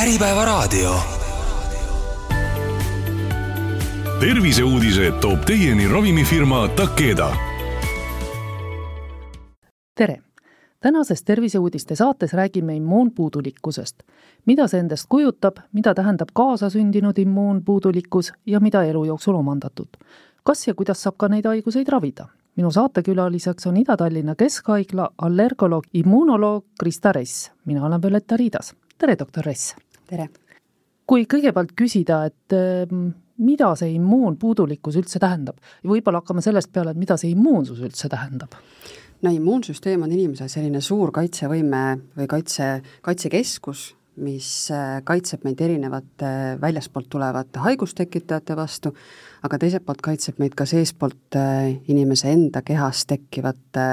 Äripäevaraadio. terviseuudised toob teieni ravimifirma Takeda. tere! tänases Terviseuudiste saates räägime immuunpuudulikkusest. mida see endast kujutab, mida tähendab kaasasündinud immuunpuudulikkus ja mida elu jooksul omandatud? kas ja kuidas saab ka neid haiguseid ravida? minu saatekülaliseks on Ida-Tallinna Keskhaigla allergoloog, immuunoloog Krista Ress. mina olen Violetta Riidas. tere, doktor Ress! Tere! kui kõigepealt küsida, et ehm, mida see immuunpuudulikkus üldse tähendab võib-olla hakkame sellest peale, et mida see immuunsus üldse tähendab? no immuunsüsteem on inimese selline suur kaitsevõime või kaitse, kaitsekeskus, mis äh, kaitseb meid erinevate väljaspoolt tulevate haigustekitajate vastu, aga teiselt poolt kaitseb meid ka seestpoolt äh, inimese enda kehas tekkivate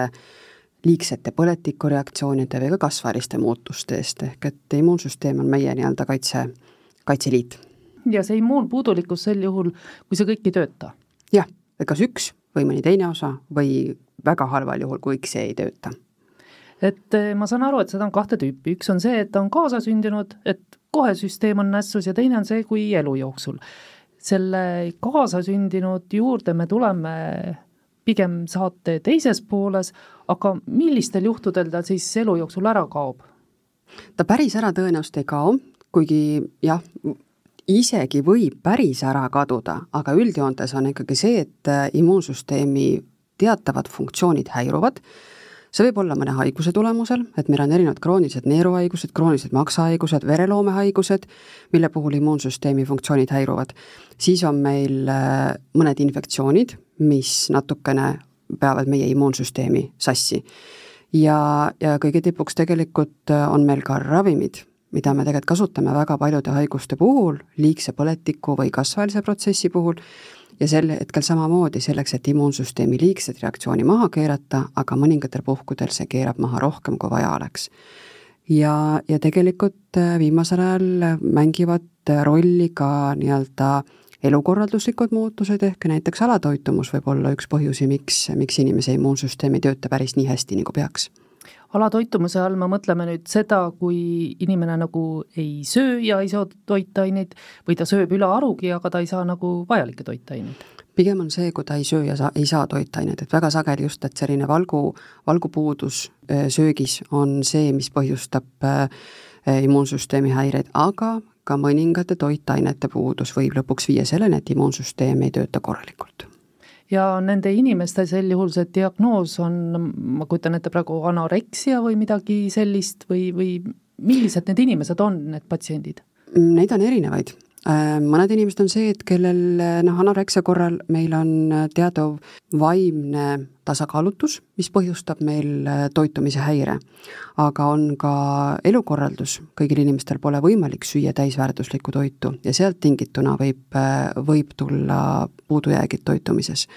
liigsete põletikureaktsioonide või ka kasvajaliste muutuste eest, ehk et immuunsüsteem on meie nii-öelda kaitse, kaitseliit. ja see immuunpuudulikkus sel juhul, kui see kõik ei tööta? jah, kas üks või mõni teine osa või väga halval juhul, kui see ei tööta. et eh, ma saan aru, et seda on kahte tüüpi, üks on see, et ta on kaasasündinud, et kohe süsteem on nässus ja teine on see, kui elu jooksul. selle kaasasündinud juurde me tuleme pigem saate teises pooles, aga millistel juhtudel ta siis elu jooksul ära kaob? ta päris ära tõenäoliselt ei kao, kuigi jah, isegi võib päris ära kaduda, aga üldjoontes on ikkagi see, et immuunsüsteemi teatavad funktsioonid häiruvad, see võib olla mõne haiguse tulemusel, et meil on erinevad kroonilised neeruhaigused, kroonilised maksahaigused, vereloomehaigused, mille puhul immuunsüsteemi funktsioonid häiruvad. siis on meil äh, mõned infektsioonid, mis natukene peavad meie immuunsüsteemi sassi. ja, ja kõige tipuks tegelikult äh, on meil ka ravimid, mida me tegelikult kasutame väga paljude haiguste puhul, liigse põletiku või kasvajalise protsessi puhul, ja sel hetkel samamoodi selleks, et immuunsüsteemi liigset reaktsiooni maha keerata, aga mõningatel puhkudel see keerab maha rohkem, kui vaja oleks. ja, ja tegelikult äh, viimasel ajal mängivad rolli ka nii-öelda elukorralduslikud muutused, ehk näiteks alatoitumus võib olla üks põhjusi, miks, miks inimese immuunsüsteem ei tööta päris nii hästi, nagu peaks alatoitumuse all me mõtleme nüüd seda, kui inimene nagu ei söö ja ei saa toitaineid või ta sööb ülearugi, aga ta ei saa nagu vajalikke toitaineid? pigem on see, kui ta ei söö ja sa-, ei saa toitaineid, et väga sageli just, et selline valgu, valgupuudus söögis on see, mis põhjustab immuunsüsteemi häireid, aga ka mõningate toitainete puudus võib lõpuks viia selleni, et immuunsüsteem ei tööta korralikult ja nende inimeste sel juhul see diagnoos on, ma kujutan ette praegu anoreksia või midagi sellist või, või millised need inimesed on, need patsiendid? Neid on erinevaid mõned inimesed on see, et kellel noh, anoreksia korral meil on teadav vaimne tasakaalutus, mis põhjustab meil äh, toitumise häire. aga on ka elukorraldus, kõigil inimestel pole võimalik süüa täisväärtuslikku toitu ja sealt tingituna võib, äh, võib tulla puudujäägid toitumises.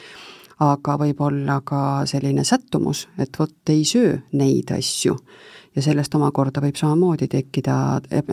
Aga võib olla ka selline sättumus, et vot ei söö neid asju ja sellest omakorda võib samamoodi tekkida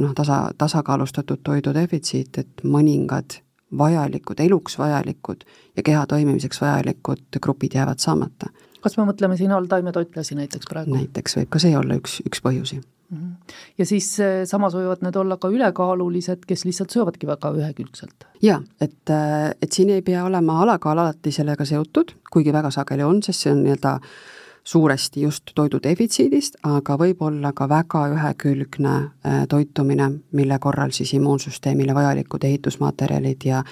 noh, tasa, tasakaalustatud toidu defitsiit, et mõningad vajalikud, eluks vajalikud ja keha toimimiseks vajalikud grupid jäävad saamata. kas me mõtleme siin all taimetoitlasi näiteks praegu? näiteks võib ka see olla üks, üks põhjusi. -hmm. ja siis eh, samas võivad need olla ka ülekaalulised, kes lihtsalt söövadki väga ühekülgselt? jaa, et, eh, et siin ei pea olema alakaal alati sellega seotud, kuigi väga sageli on, sest see on nii-öelda äh, suuresti just toidu defitsiidist, aga võib olla ka väga ühekülgne äh, toitumine, mille korral siis immuunsüsteemile vajalikud ehitusmaterjalid ja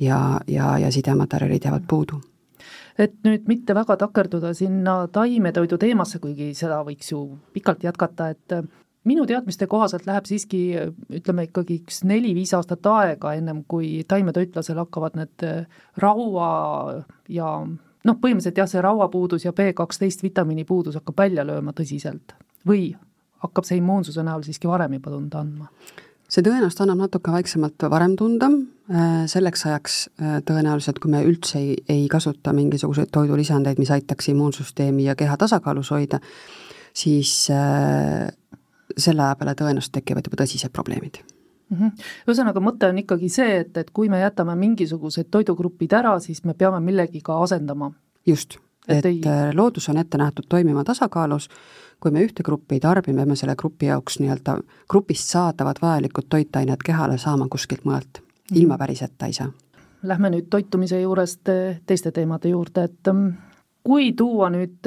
ja, ja, ja sidematerjalid jäävad puudu. Et nüüd mitte väga takerduda sinna taimetoidu teemasse, kuigi seda võiks ju pikalt jätkata, et äh, minu teadmiste kohaselt läheb siiski ütleme ikkagi üks neli-viis aastat aega, ennem kui taimetoitlasel hakkavad need äh, raua ja noh, põhimõtteliselt jah, see rauapuudus ja B kaksteist vitamiini puudus hakkab välja lööma tõsiselt või hakkab see immuunsuse näol siiski varem juba tunda andma? see tõenäoliselt annab natuke vaiksemalt varem tunda, äh, selleks ajaks äh, tõenäoliselt, kui me üldse ei, ei kasuta mingisuguseid toidulisandeid, mis aitaks immuunsüsteemi ja keha tasakaalus hoida, siis äh, selle aja peale tõenäoliselt tekivad juba tõsised probleemid. Ühesõnaga, mõte on ikkagi see, et, et kui me jätame mingisugused toidugrupid ära, siis me peame millegiga asendama. just, et, et ei... Äh, loodus on ette nähtud toimima tasakaalus, kui me ühte gruppi ei tarbi, me peame selle grupi jaoks nii-öelda grupist saadavad vajalikud toitained kehale saama kuskilt mujalt, ilma mhm. päriseta ei saa. Lähme nüüd toitumise juurest äh, teiste teemade juurde, et ähm, kui tuua nüüd,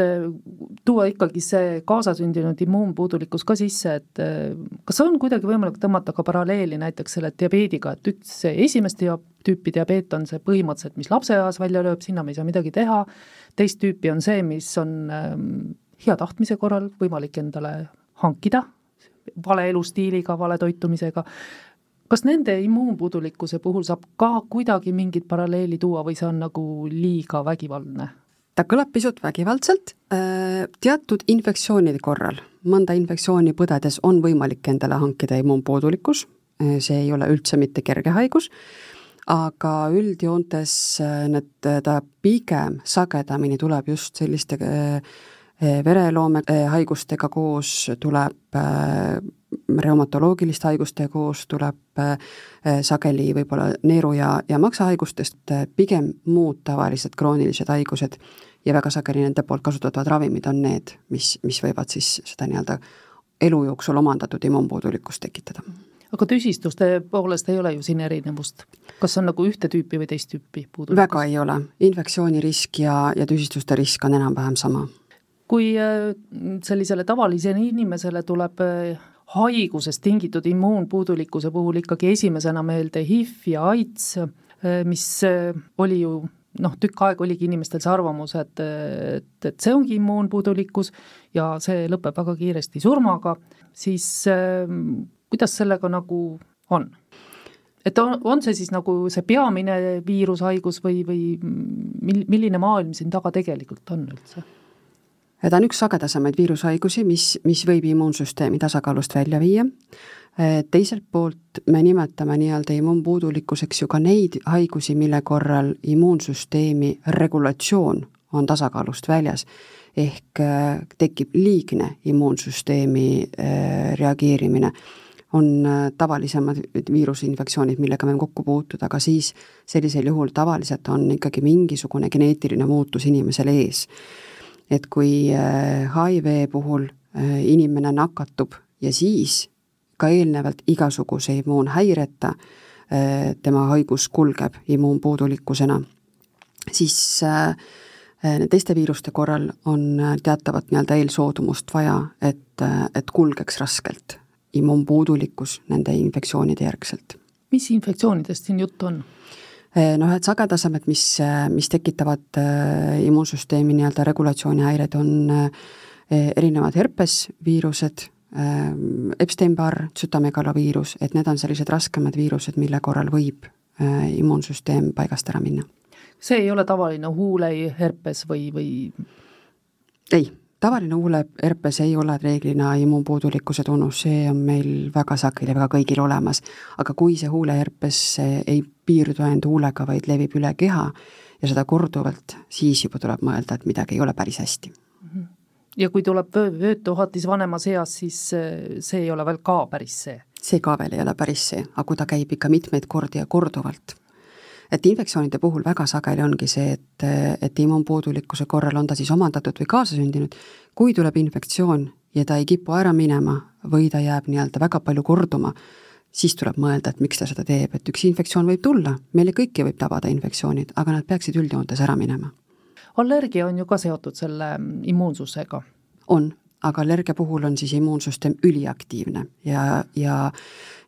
tuua ikkagi see kaasasündinud immuunpuudulikkus ka sisse, et kas on kuidagi võimalik tõmmata ka paralleeli näiteks selle diabeediga, et üks esimest tüüpi diabeet on see põhimõtteliselt, mis lapseeas välja lööb, sinna me ei saa midagi teha, teist tüüpi on see, mis on ähm, hea tahtmise korral võimalik endale hankida, vale elustiiliga, vale toitumisega, kas nende immuunpuudulikkuse puhul saab ka kuidagi mingit paralleeli tuua või see on nagu liiga vägivaldne? Ta kõlab pisut vägivaldselt, äh, teatud infektsioonide korral, mõnda infektsiooni põdedes on võimalik endale hankida immuunpuudulikkus, äh, see ei ole üldse mitte kerge haigus, aga üldjoontes äh, need, ta pigem sagedamini tuleb just selliste vereloome haigustega koos, tuleb reumatoloogiliste haigustega koos, tuleb sageli võib-olla neeru- ja, ja maksahaigustest, pigem muud tavalised kroonilised haigused ja väga sageli nende poolt kasutatavad ravimid on need, mis, mis võivad siis seda nii-öelda elu jooksul omandatud immuunpuudulikkust tekitada. aga tüsistuste poolest ei ole ju siin erinevust? kas on nagu ühte tüüpi või teist tüüpi puudulikkus? väga ei ole, infektsiooni risk ja, ja tüsistuste risk on enam-vähem sama. kui äh, sellisele tavalisele inimesele tuleb äh, haigusest tingitud immuunpuudulikkuse puhul ikkagi esimesena meelde HIV ja AIDS, äh, mis oli ju noh, tükk aega oligi inimestel see arvamus, et, et, et see ongi immuunpuudulikkus ja see lõpeb väga kiiresti surmaga, siis äh, kuidas sellega nagu on? et on, on see siis nagu see peamine viirushaigus või, või mil-, milline maailm siin taga tegelikult on üldse? Ta on üks sagedasemaid viirushaigusi, mis, mis võib immuunsüsteemi tasakaalust välja viia. Äh, teiselt poolt me nimetame nii-öelda immuunpuudulikkuseks ju ka neid haigusi, mille korral immuunsüsteemi regulatsioon on tasakaalust väljas, ehk äh, tekib liigne immuunsüsteemi äh, reageerimine. On tavalisemad viirusinfektsioonid, millega me kokku puutuda, aga siis sellisel juhul tavaliselt on ikkagi mingisugune geneetiline muutus inimesel ees. Et kui HIV puhul inimene nakatub ja siis ka eelnevalt igasuguse immuunhäireta, äh, tema haigus kulgeb immuunpuudulikkusena, siis äh, teiste viiruste korral on teatavat nii-öelda eelsoodumust vaja, et, et kulgeks raskelt immuunpuudulikkus nende infektsioonide järgselt. mis infektsioonidest siin juttu on? Äh, noh, et sagedasemad, mis, mis tekitavad immuunsüsteemi nii-öelda regulatsioonihäired, on erinevad herpesviirused, Ehm, Epstein-Barr, südamegaloviirus, et need on sellised raskemad viirused, mille korral võib äh, immuunsüsteem paigast ära minna. see ei ole tavaline huuleherpes või, või? ei, tavaline huuleherpes ei ole reeglina immuunpuudulikkuse tunnus, see on meil väga sageli väga kõigil olemas. aga kui see huuleherpes ei piirdu ainult huulega, vaid levib üle keha ja seda korduvalt, siis juba tuleb mõelda, et midagi ei ole päris hästi. Ja kui tuleb vöötuhatis vanemas eas, siis see ei ole veel ka päris see? see ka veel ei ole päris see, aga kui ta käib ikka mitmeid kordi ja korduvalt, et infektsioonide puhul väga sageli ongi see, et, et immuunpuudulikkuse korral on ta siis omandatud või kaasasündinud, kui tuleb infektsioon ja ta ei kipu ära minema või ta jääb nii-öelda väga palju korduma, siis tuleb mõelda, et miks ta seda teeb, et üks infektsioon võib tulla, meile kõiki võib tabada infektsioonid, aga nad peaksid üldjoontes ära minema. Allergia on ju ka seotud selle mm, immuunsusega. on, aga allergia puhul on siis immuunsüsteem üliaktiivne ja, ja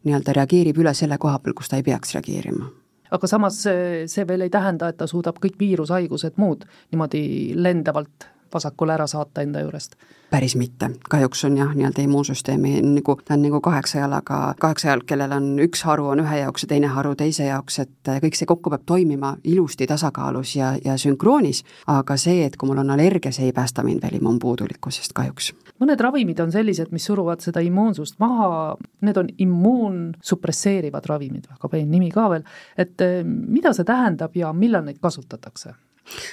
nii-öelda reageerib üle selle koha peal, kus ta ei peaks reageerima. Aga samas see, see veel ei tähenda, et ta suudab kõik viirushaigused muud niimoodi lendavalt vasakule ära saata enda juurest? päris mitte, kahjuks on jah, nii-öelda immuunsüsteemi nagu, ta on nagu kaheksa jalaga, kaheksa jalg, kellel on üks haru on ühe jaoks ja teine haru teise jaoks, et kõik see kokku peab toimima ilusti tasakaalus ja, ja sünkroonis, aga see, et kui mul on allergia, see ei päästa mind veel immuunpuudulikkusest kahjuks. mõned ravimid on sellised, mis suruvad seda immuunsust maha, need on immuunsupresseerivad ravimid, väga peen nimi ka veel, et eh, mida see tähendab ja millal neid kasutatakse?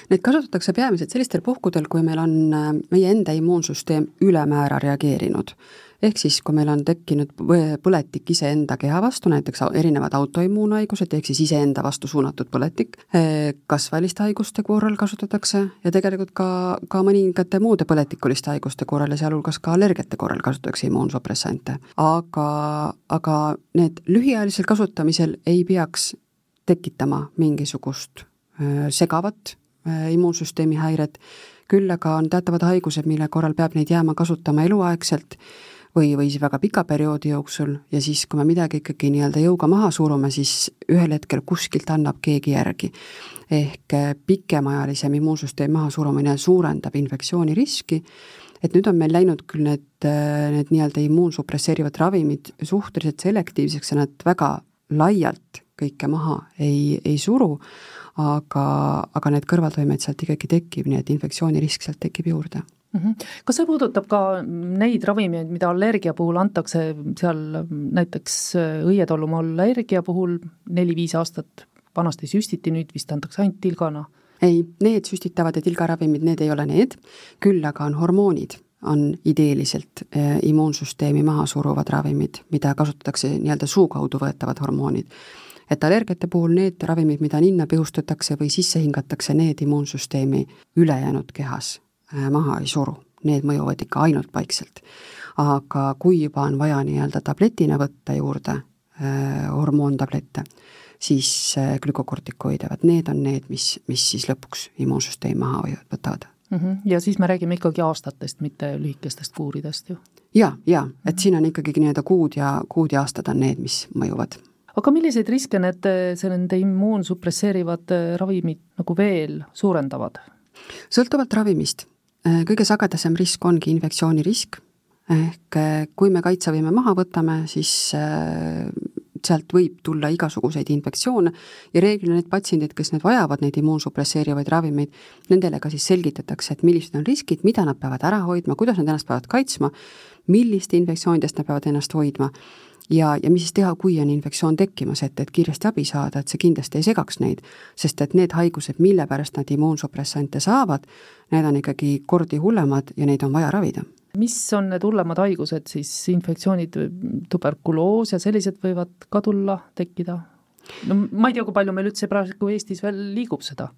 Neid kasutatakse peamiselt sellistel puhkudel, kui meil on äh, meie enda immuunsüsteem ülemäära reageerinud. ehk siis, kui meil on tekkinud põletik iseenda keha vastu, näiteks erinevad autoimmuunhaigused, ehk siis iseenda vastu suunatud põletik, eh, kasvajaliste haiguste korral kasutatakse ja tegelikult ka, ka mõningate muude põletikuliste haiguste korral ja sealhulgas ka allergiate korral kasutatakse immuunsupressante. aga, aga need lühiajalisel kasutamisel ei peaks tekitama mingisugust eh, segavat immuunsüsteemi häiret, küll aga on teatavad haigused, mille korral peab neid jääma kasutama eluaegselt või, või siis väga pika perioodi jooksul. Ja siis, kui me midagi ikkagi nii-öelda jõuga maha surume, siis ühel hetkel kuskilt annab keegi järgi. ehk eh, pikemaajalisem immuunsüsteemi mahasurumine suurendab infektsiooni riski, et nüüd on meil läinud küll need, eh, need nii-öelda immuunsupresseerivad ravimid suhteliselt selektiivseks ja nad väga laialt kõike maha ei, ei suru, aga, aga need kõrvaltoimed sealt ikkagi tekib, nii et infektsioonirisk sealt tekib juurde mm. -hmm. kas see puudutab ka neid ravimeid, mida allergia puhul antakse seal näiteks äh, õietolmu allergia puhul neli-viis aastat vanasti süstiti, nüüd vist antakse ainult tilgana? ei, need süstitavad ja tilgaravimid, need ei ole need, küll aga on hormoonid, on ideeliselt äh, immuunsüsteemi maha suruvad ravimid, mida kasutatakse nii-öelda suu kaudu võetavad hormoonid. Et allergiate puhul need ravimid, mida ninna pihustatakse või sisse hingatakse, need immuunsüsteemi ülejäänud kehas Äh, maha ei suru, need mõjuvad ikka ainult paikselt. aga kui juba on vaja nii-öelda tabletina võtta juurde äh, hormoontablette, siis äh, glükokortikoide, vot need on need, mis, mis siis lõpuks immuunsüsteemi maha võivad, võtavad mm. -hmm. ja siis me räägime ikkagi aastatest, mitte lühikestest kuuridest ju? ja, ja et siin on ikkagi nii-öelda kuud ja, kuud ja aastad on need, mis mõjuvad aga milliseid riske need, see nende immuunsupresseerivad ravimid nagu veel suurendavad? sõltuvalt ravimist, Äh, kõige sagedasem risk ongi infektsioonirisk, ehk äh, kui me kaitsevõime maha võtame, siis äh, sealt võib tulla igasuguseid infektsioone. Ja reeglina need patsiendid, kes need vajavad, neid immuunsupresseerivaid ravimeid, nendele ka siis selgitatakse, et millised on riskid, mida nad peavad ära hoidma, kuidas nad ennast peavad kaitsma, milliste infektsioonidest nad peavad ennast hoidma ja, ja mis siis teha, kui on infektsioon tekkimas, et, et kiiresti abi saada, et see kindlasti ei segaks neid, sest et need haigused, mille pärast nad immuunsupressante saavad, need on ikkagi kordi hullemad ja neid on vaja ravida mis on need hullemad haigused siis, infektsioonid, tuberkuloos ja sellised võivad ka tulla, tekkida? no ma ei tea, kui palju meil üldse praegu Eestis veel liigub seda?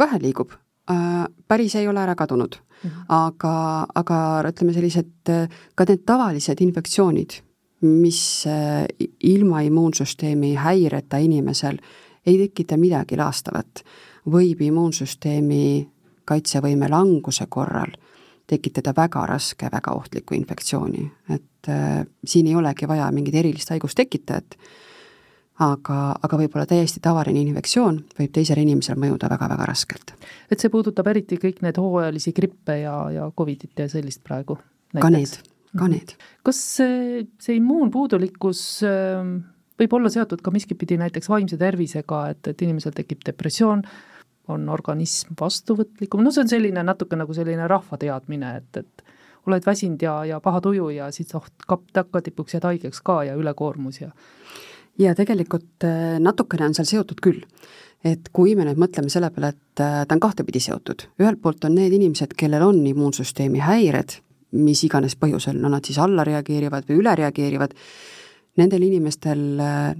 vähe liigub äh,, päris ei ole ära kadunud mm, -hmm. aga, aga ütleme, sellised ka need tavalised infektsioonid mis äh, ilma immuunsüsteemi häireta inimesel ei tekita midagi laastavat, võib immuunsüsteemi kaitsevõime languse korral tekitada väga raske, väga ohtlikku infektsiooni, et äh, siin ei olegi vaja mingit erilist haigustekitajat, aga, aga võib-olla täiesti tavaline infektsioon võib teisele inimesele mõjuda väga-väga raskelt. et see puudutab eriti kõik need hooajalisi grippe ja, ja Covidit ja sellist praegu? ka need ka need. kas see, see immuunpuudulikkus ähm, võib olla seotud ka miskipidi näiteks vaimse tervisega, et, et inimesel tekib depressioon, on organism vastuvõtlikum, no see on selline natuke nagu selline rahvateadmine, et, et oled väsinud ja, ja paha tuju ja siis oh, kapp takkatipuks jääd haigeks ka ja ülekoormus ja ja tegelikult äh, natukene on seal seotud küll. et kui me nüüd mõtleme selle peale, et äh, ta on kahtepidi seotud, ühelt poolt on need inimesed, kellel on immuunsüsteemi häired, mis iganes põhjusel, no nad siis alla reageerivad või üle reageerivad, nendel inimestel,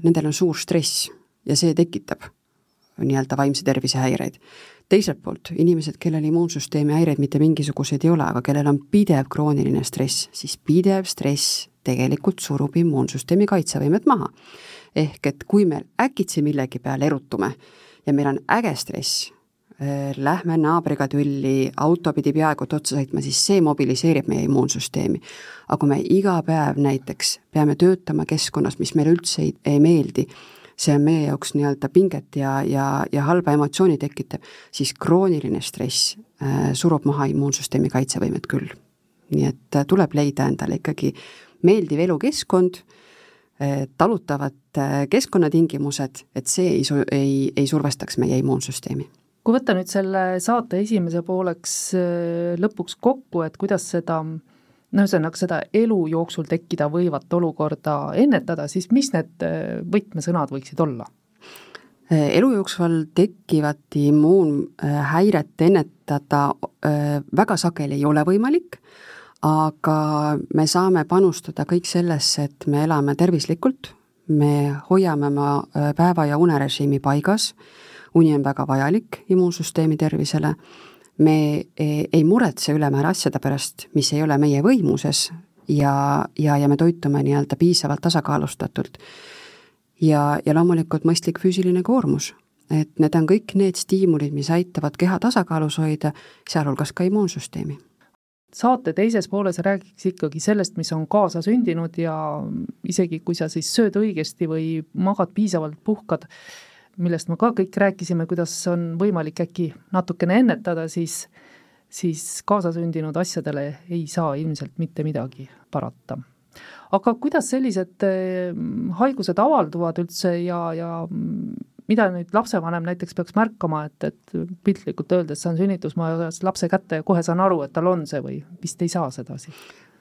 nendel on suur stress ja see tekitab nii-öelda vaimse tervise häireid. teiselt poolt inimesed, kellel immuunsüsteemi häireid mitte mingisuguseid ei ole, aga kellel on pidev krooniline stress, siis pidev stress tegelikult surub immuunsüsteemi kaitsevõimet maha. ehk et kui me äkitse millegi peale erutume ja meil on äge stress, lähme naabriga tülli, auto pidi peaaegu otsa sõitma, siis see mobiliseerib meie immuunsüsteemi. aga kui me iga päev näiteks peame töötama keskkonnas, mis meile üldse ei, ei meeldi, see on meie jaoks nii-öelda pinget ja, ja, ja halba emotsiooni tekitav, siis krooniline stress äh, surub maha immuunsüsteemi kaitsevõimet küll. nii et äh, tuleb leida endale ikkagi meeldiv elukeskkond äh,, talutavad äh, keskkonnatingimused, et see ei, ei, ei survestaks meie immuunsüsteemi kui võtta nüüd selle saate esimese pooleks äh, lõpuks kokku, et kuidas seda no ühesõnaga, seda elu jooksul tekkida võivat olukorda ennetada, siis mis need äh, võtmesõnad võiksid olla? Äh, elu jooksul tekkivat immuunhäiret ennetada väga sageli ei ole võimalik, aga me saame panustada kõik sellesse, et me elame tervislikult, me hoiame oma päeva- ja unerežiimi paigas, uni on väga vajalik immuunsüsteemi tervisele, me ei, ei muretse ülemäära asjade pärast, mis ei ole meie võimuses ja, ja, ja me toitume nii-öelda piisavalt tasakaalustatult. ja, ja loomulikult mõistlik füüsiline koormus, et need on kõik need stiimulid, mis aitavad keha tasakaalus hoida, sealhulgas ka immuunsüsteemi saate teises pooles räägiks ikkagi sellest, mis on kaasasündinud ja isegi kui sa siis sööd õigesti või magad piisavalt, puhkad, millest me ka kõik rääkisime, kuidas on võimalik äkki natukene ennetada, siis siis kaasasündinud asjadele ei saa ilmselt mitte midagi parata. aga kuidas sellised eh, haigused avalduvad üldse ja, ja mida nüüd lapsevanem näiteks peaks märkama, et, et piltlikult öeldes saan sünnitusmajas lapse kätte ja kohe saan aru, et tal on see või vist ei saa sedasi?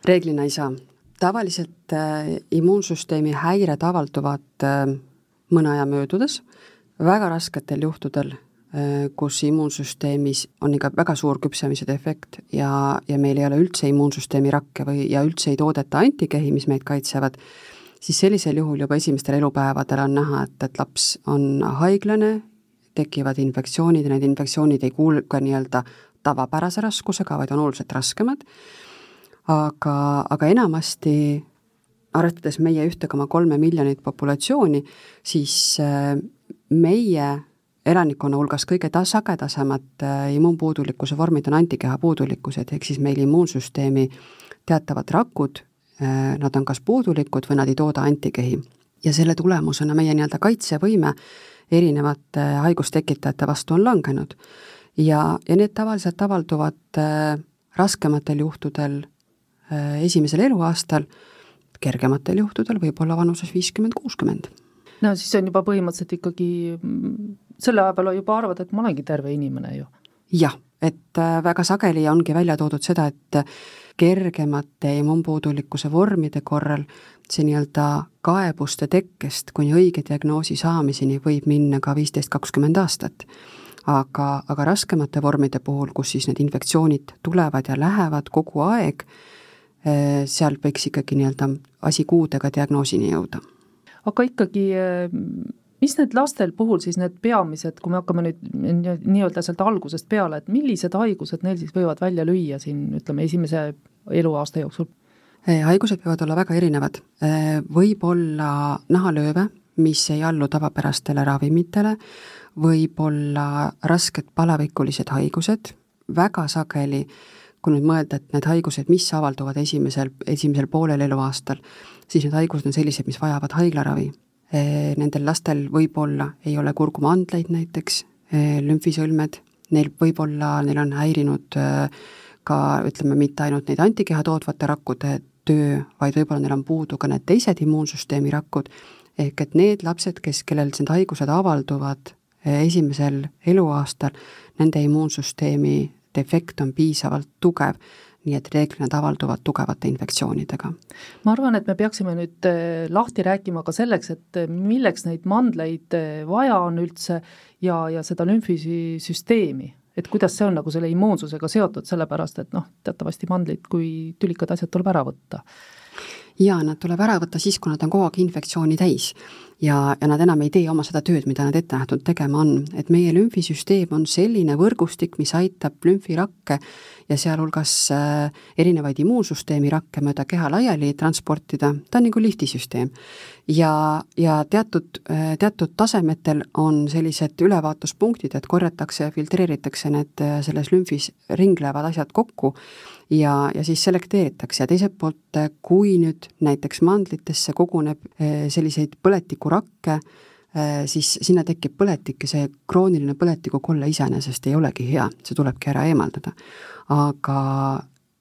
reeglina ei saa. tavaliselt äh, immuunsüsteemi häired avalduvad äh, mõne aja möödudes, väga rasketel juhtudel äh,, kus immuunsüsteemis on ikka väga suur küpsemise defekt ja, ja meil ei ole üldse immuunsüsteemi rakke või, ja üldse ei toodeta antikehi, mis meid kaitsevad, siis sellisel juhul juba esimestel elupäevadel on näha, et, et laps on haiglane, tekivad infektsioonid ja need infektsioonid ei kulge nii-öelda tavapärase raskusega, vaid on oluliselt raskemad, aga, aga enamasti arvestades meie ühte koma kolme miljonit populatsiooni, siis äh, meie elanikkonna hulgas kõige ta-, sagedasemad äh, immuunpuudulikkuse vormid on antikeha puudulikkused, ehk siis meil immuunsüsteemi teatavad rakud Äh, nad on kas puudulikud või nad ei tooda antikehi. ja selle tulemusena meie nii-öelda kaitsevõime erinevate haigustekitajate vastu on langenud. ja, ja need tavaliselt avalduvad äh, raskematel juhtudel äh, esimesel eluaastal, kergematel juhtudel võib-olla vanuses viiskümmend, kuuskümmend. No siis on juba põhimõtteliselt ikkagi, mm, selle aja peale juba arvad, et ma olengi terve inimene ju. jah, et väga sageli ongi välja toodud seda, et kergemate immuunpuudulikkuse vormide korral see nii-öelda kaebuste tekkest kuni õige diagnoosi saamiseni võib minna ka viisteist, kakskümmend aastat. aga, aga raskemate vormide puhul, kus siis need infektsioonid tulevad ja lähevad kogu aeg, eh, seal võiks ikkagi nii-öelda asi kuudega diagnoosini jõuda. Aga ikkagi eh, mis need lastel puhul siis need peamised, kui me hakkame nüüd nii-öelda sealt algusest peale, et millised haigused neil siis võivad välja lüüa siin ütleme, esimese eluaasta jooksul? Eh, haigused võivad olla väga erinevad, eh, võib olla nahalööve, mis ei allu tavapärastele ravimitele, võib olla rasked palavikulised haigused, väga sageli kui nüüd mõelda, et need haigused, mis avalduvad esimesel, esimesel poolel eluaastal, siis need haigused on sellised, mis vajavad haiglaravi. Eh, nendel lastel võib-olla ei ole kurgumandleid näiteks, eh, lümfisõlmed, neil võib-olla, neil on häirinud eh, ka ütleme, mitte ainult neid antikeha tootvate rakkude töö, vaid võib-olla neil on puudu ka need teised immuunsüsteemi rakud, ehk et need lapsed, kes, kellel need haigused avalduvad esimesel eluaastal, nende immuunsüsteemi defekt on piisavalt tugev nii et reeglina nad avalduvad tugevate infektsioonidega. ma arvan, et me peaksime nüüd äh, lahti rääkima ka selleks, et äh, milleks neid mandleid äh, vaja on üldse ja, ja seda lümfisüsteemi, et kuidas see on nagu selle immuunsusega seotud, sellepärast et noh, teatavasti mandlid kui tülikad asjad tuleb ära võtta. jaa, nad tuleb ära võtta siis, kui nad on kogu aeg infektsiooni täis ja, ja nad enam ei tee oma seda tööd, mida nad ette nähtud tegema on. et meie lümfisüsteem on selline võrgustik, mis aitab lümfirakke ja sealhulgas äh, erinevaid immuunsüsteemi rakke mööda keha laiali transportida, ta on nagu liftisüsteem. Ja, ja teatud, äh, teatud tasemetel on sellised ülevaatuspunktid, et korjatakse ja filtreeritakse need äh, selles lümfis ringlevad asjad kokku ja, ja siis selekteeritakse. Ja teiselt poolt, kui nüüd näiteks mandlitesse koguneb selliseid põletikurakke, siis sinna tekib põletik ja see krooniline põletikukolle iseenesest ei olegi hea, see tulebki ära eemaldada. Aga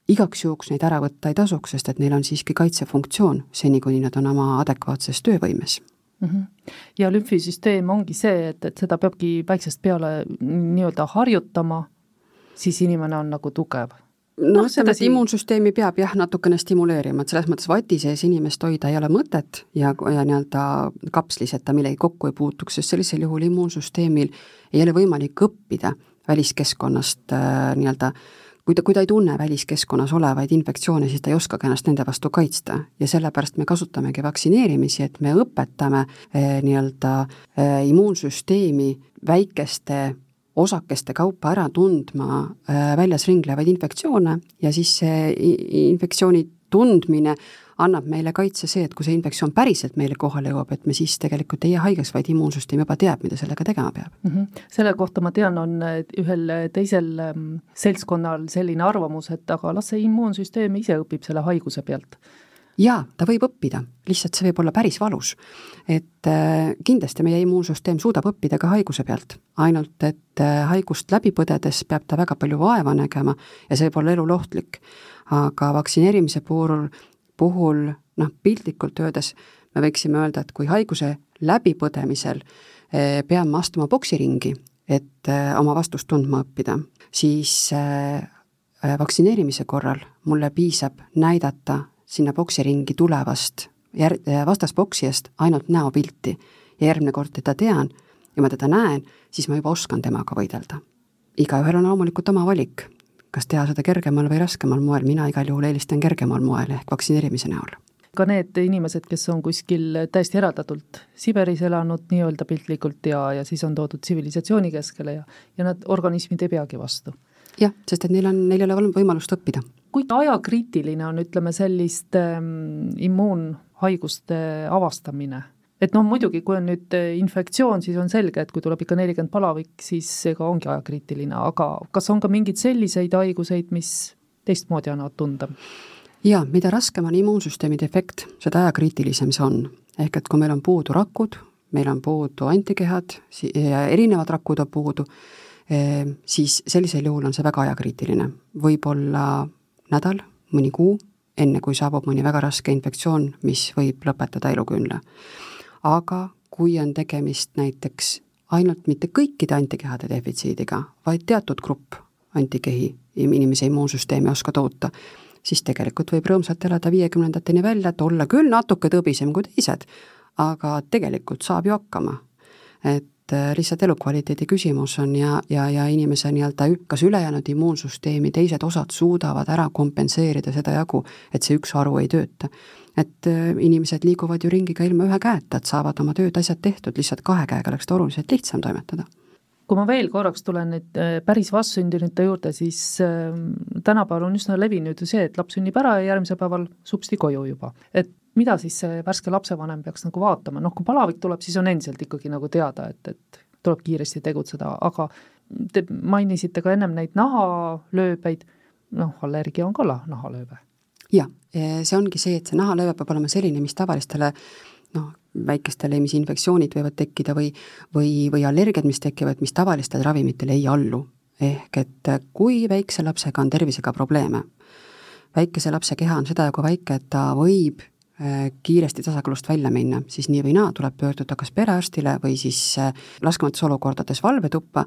igaks juhuks neid ära võtta ei tasuks, sest et neil on siiski kaitsefunktsioon, seni kuni nad on oma adekvaatses töövõimes mm. -hmm. ja lümfisüsteem ongi see, et, et seda peabki väiksest peale nii-öelda harjutama, siis inimene on nagu tugev noh, ütleme, et immuunsüsteemi peab jah, natukene stimuleerima, et selles mõttes vati sees inimest hoida ei ole mõtet ja, ja nii-öelda kapslis, et ta millegi kokku ei puutuks, sest sellisel juhul immuunsüsteemil ei ole võimalik õppida väliskeskkonnast äh, nii-öelda kui ta, kui ta ei tunne väliskeskkonnas olevaid infektsioone, siis ta ei oskagi ennast nende vastu kaitsta. Ja sellepärast me kasutamegi vaktsineerimisi, et me õpetame eh, nii-öelda eh, immuunsüsteemi väikeste osakeste kaupa ära tundma eh, väljas ringlevaid infektsioone. Ja siis see infektsiooni tundmine annab meile kaitse see, et kui see infektsioon päriselt meile kohale jõuab, et me siis tegelikult ei jää haigeks, vaid immuunsüsteem juba teab, mida sellega tegema peab mm. -hmm. selle kohta ma tean, on ühel teisel ähm, seltskonnal selline arvamus, et aga las see immuunsüsteem ise õpib selle haiguse pealt jaa, ta võib õppida, lihtsalt see võib olla päris valus. et äh, kindlasti meie immuunsüsteem suudab õppida ka haiguse pealt, ainult et äh, haigust läbi põdedes peab ta väga palju vaeva nägema ja see võib olla elulohtlik. aga vaktsineerimise puhul puhul noh, piltlikult öeldes me võiksime öelda, et kui haiguse läbipõdemisel eh, peame astuma poksiringi, et eh, oma vastust tundma õppida, siis eh, vaktsineerimise korral mulle piisab näidata sinna poksiringi tulevast jär-, vastaspoksijast ainult näopilti ja järgmine kord teda tean ja ma teda näen, siis ma juba oskan temaga võidelda. igaühel on loomulikult oma valik kas teha seda kergemal või raskemal moel, mina igal juhul eelistan kergemal moel ehk vaktsineerimise näol. ka need inimesed, kes on kuskil täiesti eraldatult Siberis elanud nii-öelda piltlikult ja, ja siis on toodud tsivilisatsiooni keskele ja, ja nad, organismid ei peagi vastu. jah, sest et neil on, neil ei ole võimalust õppida. kui ajakriitiline on, ütleme, selliste ähm, immuunhaiguste avastamine et noh, muidugi, kui on nüüd äh, infektsioon, siis on selge, et kui tuleb ikka nelikümmend palavik, siis ega ongi ajakriitiline, aga kas on ka mingeid selliseid haiguseid, mis teistmoodi annavad tunda? jaa, mida raskem on immuunsüsteemi defekt, seda ajakriitilisem see on. ehk et kui meil on puudu rakud, meil on puudu antikehad, erinevad rakud on puudu, eh, siis sellisel juhul on see väga ajakriitiline. võib olla nädal, mõni kuu, enne kui saabub mõni väga raske infektsioon, mis võib lõpetada eluküünla aga kui on tegemist näiteks ainult mitte kõikide antikehade defitsiidiga, vaid teatud grupp antikehi inimese immuunsüsteem ei oska toota, siis tegelikult võib rõõmsalt elada viiekümnendateni välja, et olla küll natuke tõbisem kui teised, aga tegelikult saab ju hakkama. et äh, lihtsalt elukvaliteedi küsimus on ja, ja, ja inimese nii-öelda kas ülejäänud immuunsüsteemi teised osad suudavad ära kompenseerida seda jagu, et see üks haru ei tööta et äh, inimesed liiguvad ju ringi ka ilma ühe käeta, et saavad oma tööd, asjad tehtud, lihtsalt kahe käega oleks ta oluliselt lihtsam toimetada. Kui ma veel korraks tulen nüüd äh, päris vastsündinute juurde, siis äh, tänapäeval on üsna levinud ju see, et laps sünnib ära ja järgmisel päeval supsti koju juba. et mida siis see värske lapsevanem peaks nagu vaatama, noh kui palavik tuleb, siis on endiselt ikkagi nagu teada, et, et tuleb kiiresti tegutseda, aga te mainisite ka ennem neid nahalööbeid, noh, allergia on ka nahalööbe jah, see ongi see, et see nahalõve peab olema selline, mis tavalistele noh, väikestele, mis infektsioonid võivad tekkida või, või, või allergiad, mis tekivad, mis tavalistele ravimitele ei allu. ehk et kui väikse lapsega on tervisega probleeme, väikese lapse keha on sedajagu väike, et ta võib äh, kiiresti tasakaalust välja minna, siis nii või naa tuleb pöörduda kas perearstile või siis äh, laskematus olukordades valvetuppa,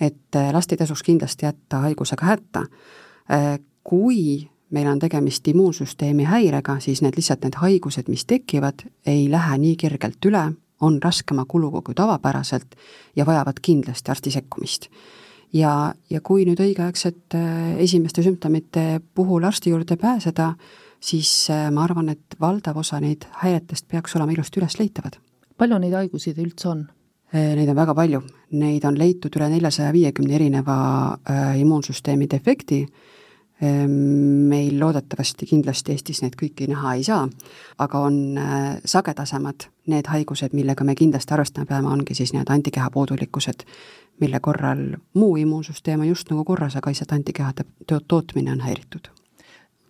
et äh, last ei tasuks kindlasti jätta haigusega hätta. Kui meil on tegemist immuunsüsteemi häirega, siis need lihtsalt need haigused, mis tekivad, ei lähe nii kergelt üle, on raskema kuluga kui tavapäraselt ja vajavad kindlasti arsti sekkumist. ja, ja kui nüüd õigeaegselt äh, esimeste sümptomite puhul arsti juurde pääseda, siis äh, ma arvan, et valdav osa neid häiretest peaks olema ilusti ülesleitavad. palju neid haigusid üldse on? Äh, neid on väga palju, neid on leitud üle neljasaja viiekümne erineva immuunsüsteemi defekti äh,, meil loodetavasti kindlasti Eestis neid kõiki näha ei saa, aga on äh, sagedasemad need haigused, millega me kindlasti arvestama peame, ongi siis need antikeha puudulikkused, mille korral muu immuunsüsteem on just nagu korras, aga lihtsalt antikehade tootmine on häiritud.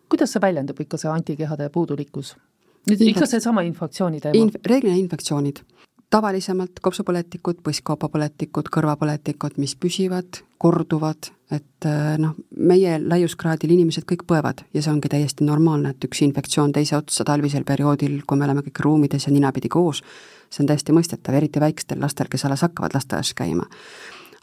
kuidas see väljendub ikka, see antikehade puudulikkus? ikka seesama infektsiooni teema Inf? reeglina infektsioonid tavalisemalt kopsupõletikud, põsskaupapõletikud, kõrvapõletikud, mis püsivad, korduvad, et äh, noh, meie laiuskraadil inimesed kõik põevad ja see ongi täiesti normaalne, et üks infektsioon teise otsa talvisel perioodil, kui me oleme kõik ruumides ja ninapidi koos, see on täiesti mõistetav, eriti väikestel lastel, kes alles hakkavad lasteaias käima.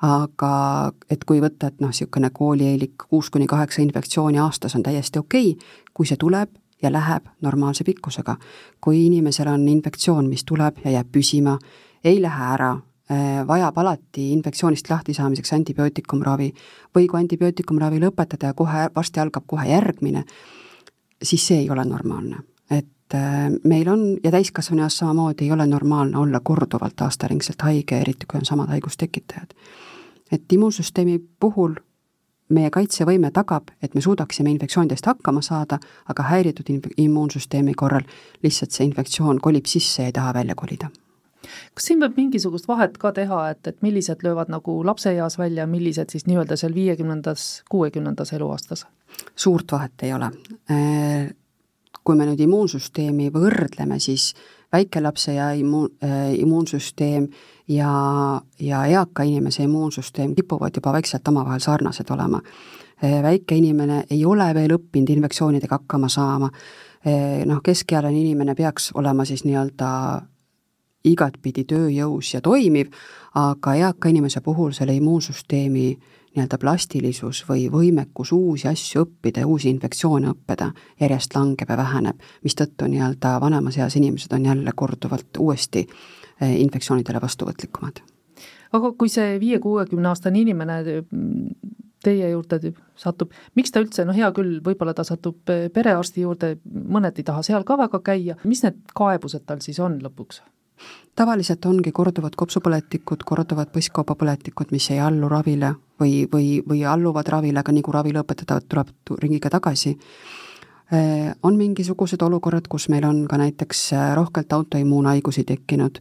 aga et kui võtta, et noh, niisugune koolieelik kuus kuni kaheksa infektsiooni aastas on täiesti okei okay,, kui see tuleb, ja läheb normaalse pikkusega. kui inimesel on infektsioon, mis tuleb ja jääb püsima, ei lähe ära, vajab alati infektsioonist lahtisaamiseks antibiootikumravi või kui antibiootikumravi lõpetada ja kohe, varsti algab kohe järgmine, siis see ei ole normaalne. et meil on, ja täiskasvanu eas samamoodi ei ole normaalne olla korduvalt aastaringselt haige, eriti kui on samad haigustekitajad. et immuunsüsteemi puhul meie kaitsevõime tagab, et me suudaksime infektsioonidest hakkama saada, aga häiritud immuunsüsteemi korral lihtsalt see infektsioon kolib sisse ja ei taha välja kolida kas siin peab mingisugust vahet ka teha, et, et millised löövad nagu lapseeas välja, millised siis nii-öelda seal viiekümnendas, kuuekümnendas eluaastas? suurt vahet ei ole. Äh, kui me nüüd immuunsüsteemi võrdleme, siis väikelapse ja immuun, äh, immuunsüsteem ja, ja eaka inimese immuunsüsteem kipuvad juba vaikselt omavahel sarnased olema. väike inimene ei ole veel õppinud infektsioonidega hakkama saama, noh, keskealine inimene peaks olema siis nii-öelda igatpidi tööjõus ja toimiv, aga eaka inimese puhul selle immuunsüsteemi nii-öelda plastilisus või võimekus uusi asju õppida ja uusi infektsioone õppida järjest langeb ja väheneb, mistõttu nii-öelda vanemas eas inimesed on jälle korduvalt uuesti Eh, infektsioonidele vastuvõtlikumad. aga kui see viie-kuuekümne aastane inimene teie juurde satub, miks ta üldse, no hea küll, võib-olla ta satub eh, perearsti juurde, mõned ei taha seal ka väga käia, mis need kaebused tal siis on lõpuks? Tavaliselt ongi korduvad kopsupõletikud, korduvad põsskaubapõletikud, mis ei allu ravile või, või, või alluvad ravile, aga nii kui ravi lõpetatakse, tuleb ringiga tagasi Äh, on mingisugused olukorrad, kus meil on ka näiteks äh, rohkelt autoimmuunhaigusi tekkinud,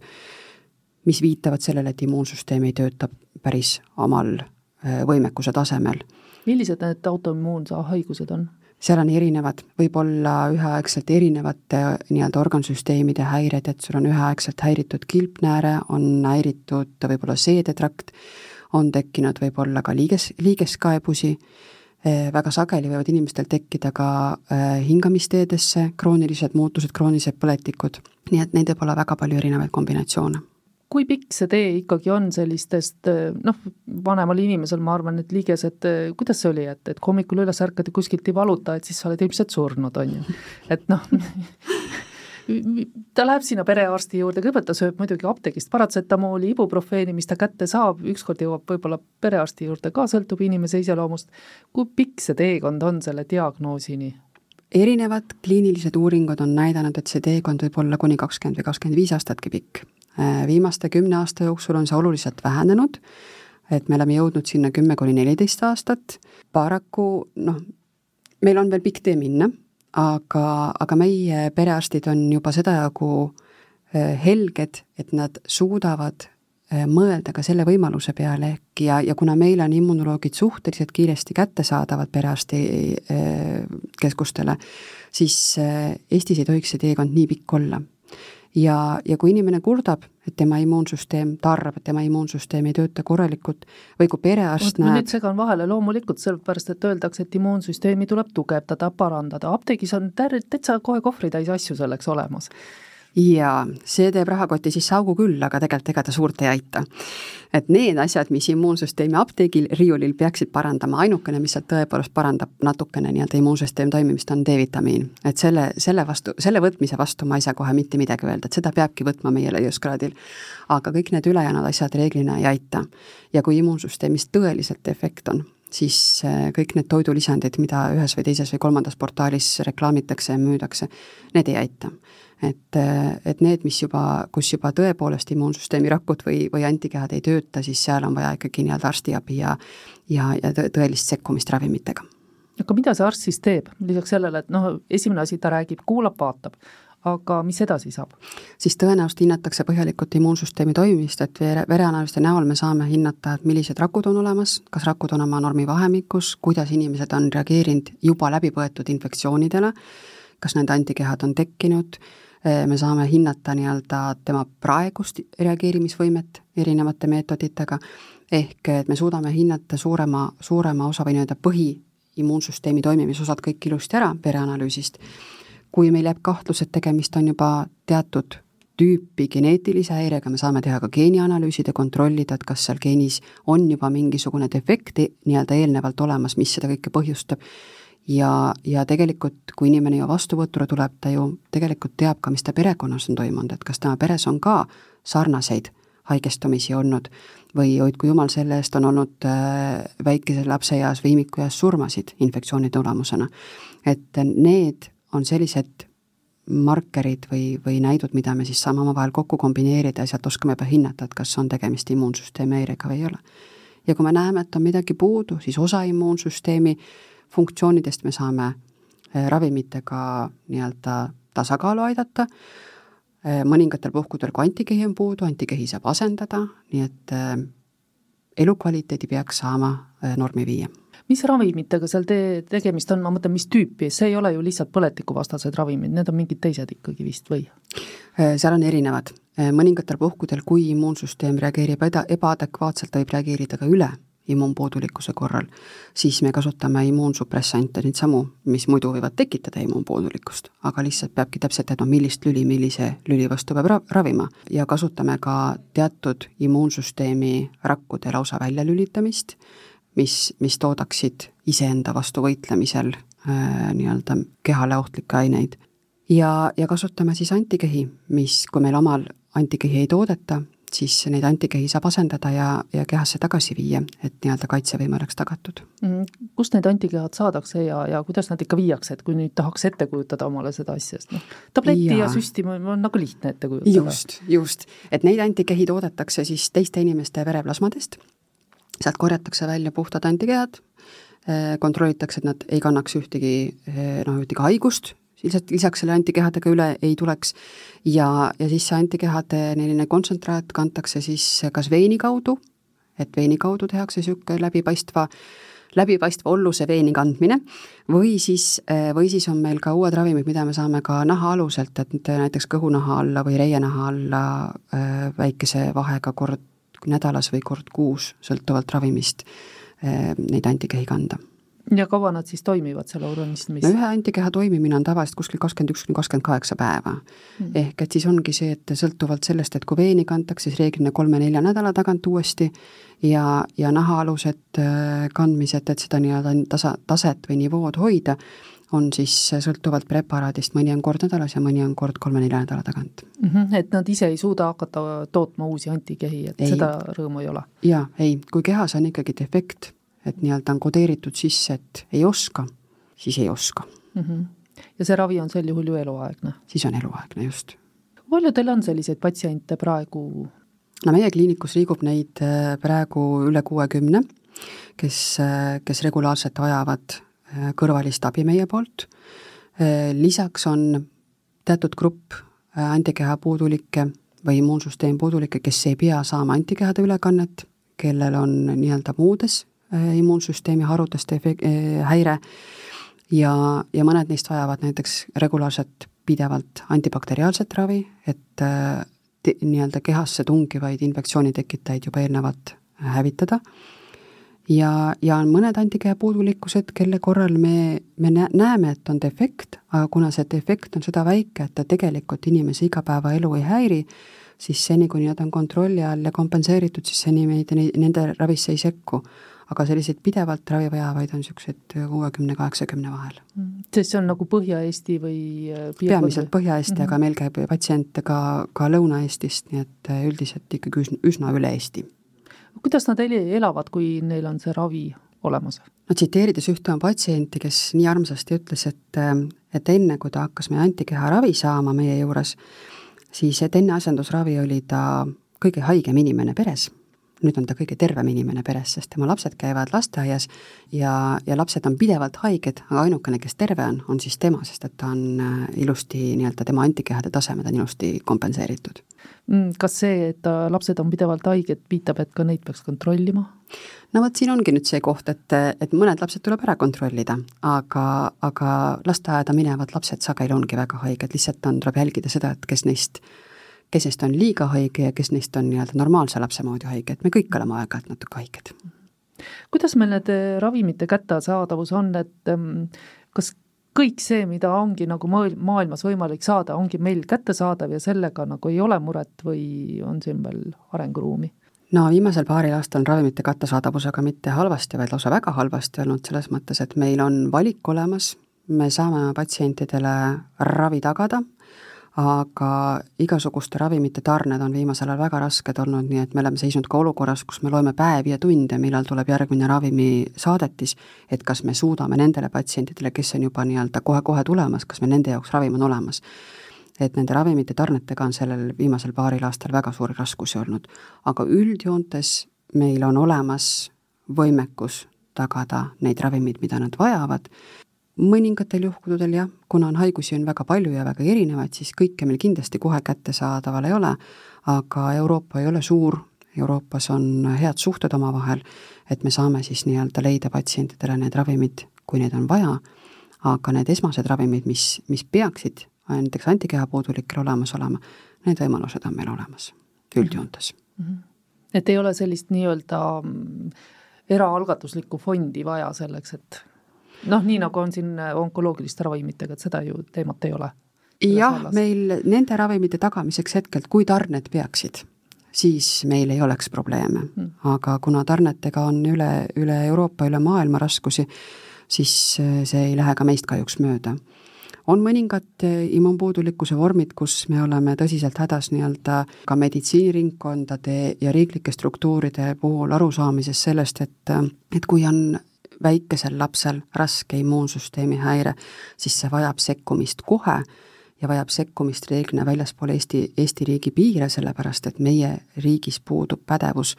mis viitavad sellele, et immuunsüsteem ei tööta päris omal äh, võimekuse tasemel. millised need autoimmuunhaigused on? Seal on erinevad, võib olla üheaegselt erinevate nii-öelda organsüsteemide häired, et sul on üheaegselt häiritud kilpnääre, on häiritud võib-olla seedetrakt, on tekkinud võib-olla ka liiges, liigeskaebusi Eh, väga sageli võivad inimestel tekkida ka eh, hingamisteedesse kroonilised muutused, kroonilised põletikud, nii et neid võib olla väga palju erinevaid kombinatsioone kui pikk see tee ikkagi on sellistest eh, noh, vanemal inimesel ma arvan, et liigesed, kuidas see oli, et, et hommikul üles ärkad ja kuskilt ei valuta, et siis sa oled ilmselt surnud, on ju. et noh ta läheb sinna perearsti juurde, kõigepealt ta sööb muidugi apteegist paratsetamooli, ibuprofeeni, mis ta kätte saab, ükskord jõuab võib-olla perearsti juurde ka, sõltub inimese iseloomust. kui pikk see teekond on selle diagnoosini? Erinevad kliinilised uuringud on näidanud, et see teekond võib olla kuni kakskümmend või kakskümmend viis aastatki pikk. Äh, viimaste kümne aasta jooksul on see oluliselt vähenenud, et me oleme jõudnud sinna kümme kuni neliteist aastat, paraku noh, meil on veel pikk tee minna aga, aga meie perearstid on juba sedajagu äh, helged, et nad suudavad mõelda ka selle võimaluse peale ehk ja, ja kuna meil on immunoloogid suhteliselt kiiresti kättesaadavad perearsti äh, keskustele, siis Eestis ei tohiks see teekond nii pikk olla. Ja, ja kui inimene kurdab, et tema immuunsüsteem, ta arvab, et tema immuunsüsteem ei tööta korralikult või kui perearst näeb ma nüüd segan vahele, loomulikult, sellepärast et öeldakse, et immuunsüsteemi tuleb tugevdada, parandada, apteegis on täitsa kohe kohvritäis asju selleks olemas jaa, see teeb rahakoti sisse augu küll, aga tegelikult ega ta suurt ei aita. et need asjad, mis immuunsüsteemi apteegil, riiulil peaksid parandama, ainukene, mis sealt tõepoolest parandab natukene nii-öelda immuunsüsteemi toimimist, on D-vitamiin. et selle, selle vastu, selle võtmise vastu ma ei saa kohe mitte midagi öelda, et seda peabki võtma meie leiuskraadil. aga kõik need ülejäänud asjad reeglina ei aita. ja kui immuunsüsteemis tõeliselt efekt on, siis äh, kõik need toidulisandid, mida ühes või teises või kolmandas portaalis reklaamitakse ja müüdakse, need ei aita et, et need, mis juba, kus juba tõepoolest immuunsüsteemi rakud või, või antikehad ei tööta, siis seal on vaja ikkagi nii-öelda arstiabi ja ja, ja tõelist sekkumist ravimitega. aga mida see arst siis teeb, lisaks sellele, et noh, esimene asi, ta räägib, kuulab, vaatab, aga mis edasi saab? siis tõenäoliselt hinnatakse põhjalikult immuunsüsteemi toimimist, et vere, vereanalüüside näol me saame hinnata, et millised rakud on olemas, kas rakud on oma normi vahemikus, kuidas inimesed on reageerinud juba läbi põetud infektsioonidele, kas nende antikehad on tekkinud, me saame hinnata nii-öelda tema praegust reageerimisvõimet erinevate meetoditega, ehk et me suudame hinnata suurema, suurema osa või nii-öelda põhiimmuunsüsteemi toimimisosad kõik ilusti ära vereanalüüsist. kui meil jääb kahtlus, et tegemist on juba teatud tüüpi geneetilise häirega, me saame teha ka geenianalüüsid ja kontrollida, et kas seal geenis on juba mingisugune defekt nii-öelda eelnevalt olemas, mis seda kõike põhjustab ja, ja tegelikult, kui inimene ju vastuvõtule tuleb, ta ju tegelikult teab ka, mis ta perekonnas on toimunud, et kas tema peres on ka sarnaseid haigestumisi olnud või hoidku jumal selle eest, on olnud äh, väikese lapse eas või imikueas surmasid infektsiooni tulemusena. et need on sellised markerid või, või näidud, mida me siis saame omavahel kokku kombineerida ja sealt oskame juba hinnata, et kas on tegemist immuunsüsteemi häirega või ei ole. ja kui me näeme, et on midagi puudu, siis osa immuunsüsteemi funktsioonidest me saame äh, ravimitega nii-öelda tasakaalu aidata, äh, mõningatel puhkudel, kui antikehi on puudu, antikehi saab asendada, nii et äh, elukvaliteedi peaks saama normi viia. Mis ravimitega seal te-, tegemist on, ma mõtlen, mis tüüpi, see ei ole ju lihtsalt põletikuvastased ravimid, need on mingid teised ikkagi vist või? seal on erinevad, mõningatel puhkudel, kui immuunsüsteem reageerib eda-, ebaadekvaatselt, ta võib reageerida ka üle immuunpuudulikkuse korral, siis me kasutame immuunsupressante, neid samu, mis muidu võivad tekitada immuunpuudulikkust, aga lihtsalt peabki täpselt teadma, millist lüli millise lüli vastu peab ra-, ravima. ja kasutame ka teatud immuunsüsteemi rakkude lausa väljalülitamist, mis, mis toodaksid iseenda vastu võitlemisel äh, nii-öelda kehale ohtlikke aineid. ja, ja kasutame siis antikehi, mis, kui meil omal antikehi ei toodeta, siis neid antikehi saab asendada ja, ja kehasse tagasi viia, et nii-öelda kaitsevõime oleks tagatud mm,. Kust need antikehad saadakse ja, ja kuidas nad ikka viiakse, et kui nüüd tahaks ette kujutada omale seda asja, sest noh, tabletti ja, ja süsti on nagu lihtne ette kujutada. just, just, et neid antikehi toodetakse siis teiste inimeste vereplasmadest, sealt korjatakse välja puhtad antikehad, eh, kontrollitakse, et nad ei kannaks ühtegi eh, noh, ühtegi haigust lihtsalt lisaks selle antikehadega üle ei tuleks. Ja, ja siis see antikehade selline kontsentraat kantakse siis kas veini kaudu, et veini kaudu tehakse niisugune läbipaistva läbipaistva olluse veeni kandmine või siis, või siis on meil ka uued ravimid, mida me saame ka naha aluselt, et näiteks kõhunaha alla või reianaha alla äh, väikese vahega kord nädalas või kord kuus, sõltuvalt ravimist, äh, neid antikehi kanda ja kaua nad siis toimivad, selle organismis? no ühe antikeha toimimine on tavaliselt kuskil kakskümmend üks kuni kakskümmend kaheksa päeva mm.. ehk et siis ongi see, et sõltuvalt sellest, et kui veeni kantakse, siis reeglina kolme-nelja nädala tagant uuesti ja, ja nahaalused äh, kandmised, et seda nii-öelda tasa, taset või nivood hoida, on siis sõltuvalt preparaadist, mõni on kord nädalas ja mõni on kord kolme-nelja nädala tagant mm. -hmm, et nad ise ei suuda hakata tootma uusi antikehi, et ei. seda rõõmu ei ole? jaa, ei, kui kehas on ikkagi defekt et nii-öelda on kodeeritud sisse, et ei oska, siis ei oska mm. -hmm. ja see ravi on sel juhul ju eluaegne? siis on eluaegne, just. palju teil on selliseid patsiente praegu? no meie kliinikus liigub neid äh, praegu üle kuuekümne, kes, äh, kes regulaarselt vajavad äh, kõrvalist abi meie poolt, lisaks on teatud grupp antikeha puudulikke või immuunsüsteem puudulikke, kes ei pea saama antikehade ülekannet, kellel on nii-öelda muudes immuunsüsteemi harudeste äh, häire. Ja, ja mõned neist vajavad näiteks regulaarset pidevalt antibakteriaalset ravi, et äh, nii-öelda kehasse tungivaid infektsiooni tekitajaid juba eelnevalt hävitada, ja, ja on mõned antikeha puudulikkused, kelle korral me, me näeme, et on defekt, aga kuna see defekt on seda väike, et ta tegelikult inimese igapäevaelu ei häiri, siis seni, kuni nad on kontrolli all ja kompenseeritud, siis seni meid nende ravisse ei sekku aga selliseid pidevalt ravi vajavaid on niisugused kuuekümne, kaheksakümne vahel. Mm. sest see on nagu Põhja-Eesti või äh, peamiselt Põhja-Eesti mm, -hmm. aga meil käib patsiente ka, ka Lõuna-Eestist, nii et äh, üldiselt ikkagi üsna, üsna üle Eesti. kuidas nad elavad, kui neil on see ravi olemas? no tsiteerides ühte oma patsienti, kes nii armsasti ütles, et, äh, et enne, kui ta hakkas meie antikeha ravi saama meie juures, siis et enne asendusravi oli ta kõige haigem inimene peres nüüd on ta kõige tervem inimene peres, sest tema lapsed käivad lasteaias ja, ja lapsed on pidevalt haiged, aga ainukene, kes terve on, on siis tema, sest et ta on äh, ilusti nii-öelda, tema antikehade tasemed on ilusti kompenseeritud. Mm, kas see, et lapsed on pidevalt haiged, viitab, et ka neid peaks kontrollima? no vot, siin ongi nüüd see koht, et, et mõned lapsed tuleb ära kontrollida, aga, aga lasteaeda minevad lapsed sageli ongi väga haiged, lihtsalt on, tuleb jälgida seda, et kes neist kes neist on liiga haige ja kes neist on nii-öelda normaalse lapse moodi haige, et me kõik oleme aeg-ajalt natuke haiged. kuidas meil need äh, ravimite kättesaadavus on, et ähm, kas kõik see, mida ongi nagu maailmas võimalik saada, ongi meil kättesaadav ja sellega nagu ei ole muret või on siin veel arenguruumi? no viimasel paaril aastal on ravimite kättesaadavusega mitte halvasti, vaid lausa väga halvasti olnud selles mõttes, et meil on valik olemas, me saame patsientidele ravi tagada, aga igasuguste ravimite tarned on viimasel ajal väga rasked olnud, nii et me oleme seisnud ka olukorras, kus me loeme päevi ja tunde, millal tuleb järgmine ravimisaadetis, et kas me suudame nendele patsientidele, kes on juba nii-öelda kohe-kohe tulemas, kas meil nende jaoks ravim on olemas. et nende ravimite tarnetega on sellel viimasel paaril aastal väga suuri raskusi olnud. aga üldjoontes meil on olemas võimekus tagada neid ravimeid, mida nad vajavad mõningatel juhtudel jah, kuna on haigusi on väga palju ja väga erinevaid, siis kõike meil kindlasti kohe kättesaadaval ei ole, aga Euroopa ei ole suur, Euroopas on head suhted omavahel, et me saame siis nii-öelda leida patsientidele need ravimid, kui neid on vaja, aga need esmased ravimid, mis, mis peaksid näiteks antikeha puudulikel olemas olema, need võimalused on meil olemas üldjoontes mm. -hmm. et ei ole sellist nii-öelda mm, eraalgatuslikku fondi vaja selleks, et noh, nii nagu on siin äh, onkoloogiliste ravimitega, et seda ju teemat ei ole. jah, meil nende ravimite tagamiseks hetkelt, kui tarned peaksid, siis meil ei oleks probleeme. Mm.. aga kuna tarnetega on üle, üle Euroopa, üle maailma raskusi, siis äh, see ei lähe ka meist kahjuks mööda. On mõningad äh, immuunpuudulikkuse vormid, kus me oleme tõsiselt hädas nii-öelda ka meditsiiniringkondade ja riiklike struktuuride puhul arusaamises sellest, et, et kui on väikesel lapsel raske immuunsüsteemi häire, siis see vajab sekkumist kohe ja vajab sekkumist reeglina väljaspool Eesti, Eesti riigi piire, sellepärast et meie riigis puudub pädevus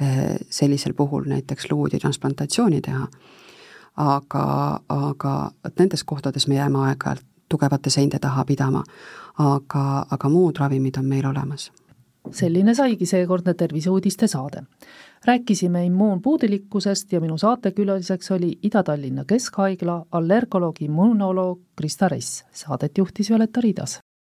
eh, sellisel puhul näiteks luudi transplantatsiooni teha. aga, aga vot nendes kohtades me jääme aeg-ajalt tugevate seinte taha pidama, aga, aga muud ravimid on meil olemas selline saigi seekordne Terviseuudiste saade. Rääkisime immuunpuudulikkusest ja minu saatekülaliseks oli Ida-Tallinna Keskhaigla allergoloog, immunoloog Krista Ress. Saadet juhtis Violeta Riidas.